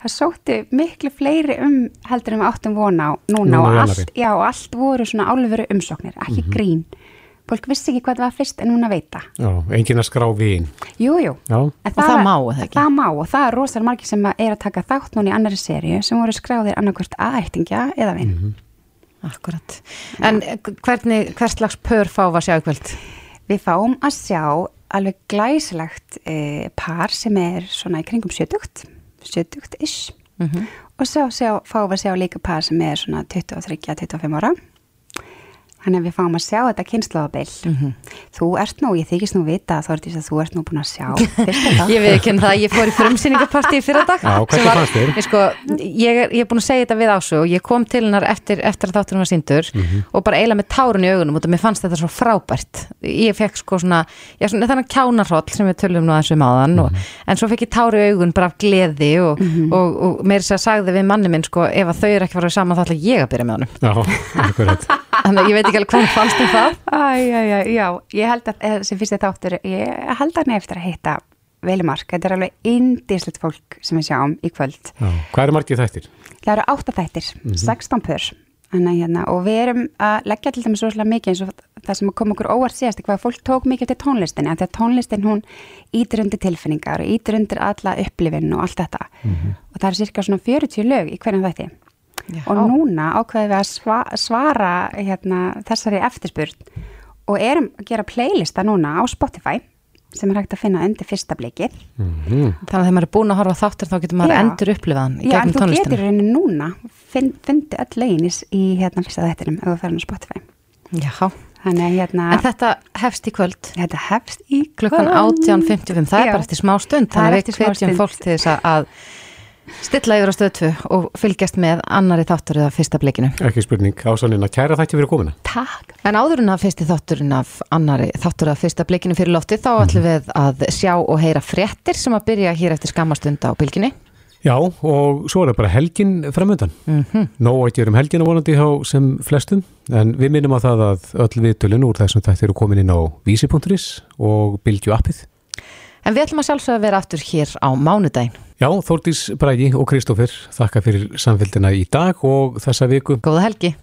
það sóttu miklu fleiri um heldur en við áttum vona á núna, í og, allt, já, og allt voru svona álveru umsóknir, ekki grín fólk vissi ekki hvað það var fyrst en núna veita Já, engin að skrá vín. jú, jú, Já, En Og það var- má, ekki? Það má og það er rosalega margir sem er að taka þátt núna í annari serju sem voru skráðir annarkvört aðættingja eða vinn. Akkurat. En eh, hvernig, hvers slags pör fá að sjá í kvöld? Við fáum að sjá alveg glæsilegt e, par sem er svona í kringum 70, 70-ish og svo sjá, fáum við að sjá líka par sem er svona 23-25 ára. Þannig að við fáum að sjá þetta kynnslóðabill. Þú ert nú, ég þykist nú vita að Þórdís að þú ert nú búin að sjá. Ég veit ekki það, ég fór í frumsýningapartí fyrir dag. Já, var- fannst þér? Ég, sko, ég, er, ég er búin að segja þetta við ásug og ég kom til hennar eftir, eftir að þátturinn var síndur og bara eiginlega með tárun í augunum út af mér fannst þetta svo frábært. Ég fekk sko svona, já, svona þannig kjánarhóll sem við tölum nú aðeins um áðan og, en svo fekk ég táru í augun bara af gleði og, og, og, mér sagði við manni minn sko ef að þau eru ekki farið saman þá ætla ég að byrja með honum. já, akkurat. Þannig að ég veit ekki alveg hvað fannst um það. Æ, já, já, já, ég held að sem fyrst þetta áttur, ég held að nefn eftir að hitta Velimark, þetta er alveg indislegt fólk sem við sjáum í kvöld. Já. Hvað eru margið þættir? Það eru átta þættir, 16 pör hérna, og við erum að leggja til dæmis rosalega mikið eins og það sem kom okkur óvart síðast hvað fólk tók mikið til tónlistinni af því að tónlistin hún ítir undir tilfinningar og ítir undir alla upplifin og allt þetta og það er cirka svona 40 lög í hverjum þætti og núna ákveðum við að sva, svara hérna, þessari eftirspurn og erum að gera playlista núna á Spotify sem er hægt að finna undir fyrsta blikið Þannig að þegar maður er búin að horfa þáttur þá getur maður Já. endur upplifaðan í Já, en gegnum þú getur raunin núna fyndi öll lögin í, hérna fyrsta þættinum ef þú fer hann á Spotify Já, Þannig að hérna en þetta hefst í kvöld þetta hefst í klukkan kvöld. 18.55, það Já. er bara eftir smá stund Það er þannig að við stund. fólk til þess að- að stilla yfir á stöðu 2 og fylgjast með annari þáttur eða fyrsta blikinu. Ekki spurning. Ásanina, kæra þætti fyrir komuna. Takk En áður en að fyrsti þátturinn af annari þáttur eða fyrsta blikinu fyrir lofti þá Mhm. ætlum við að sjá og heyra fréttir sem að byrja hér eftir skammastund á bylginni. Já, og svo er það bara helgin framöndan. Mm Mhm. -hmm. Nó að gerum helgina vonandi hjá sem flestum, en við minnum á það að öll viðtölun úr þessum þætti eru komin inn á vísi.is og bylgju appið. En við ætlum að sjálfsögða að vera aftur hér á mánudaginn. Já, Þórdís Brægi og Kristófer, þakka fyrir samfélgina í dag og þessa viku. Góða helgi!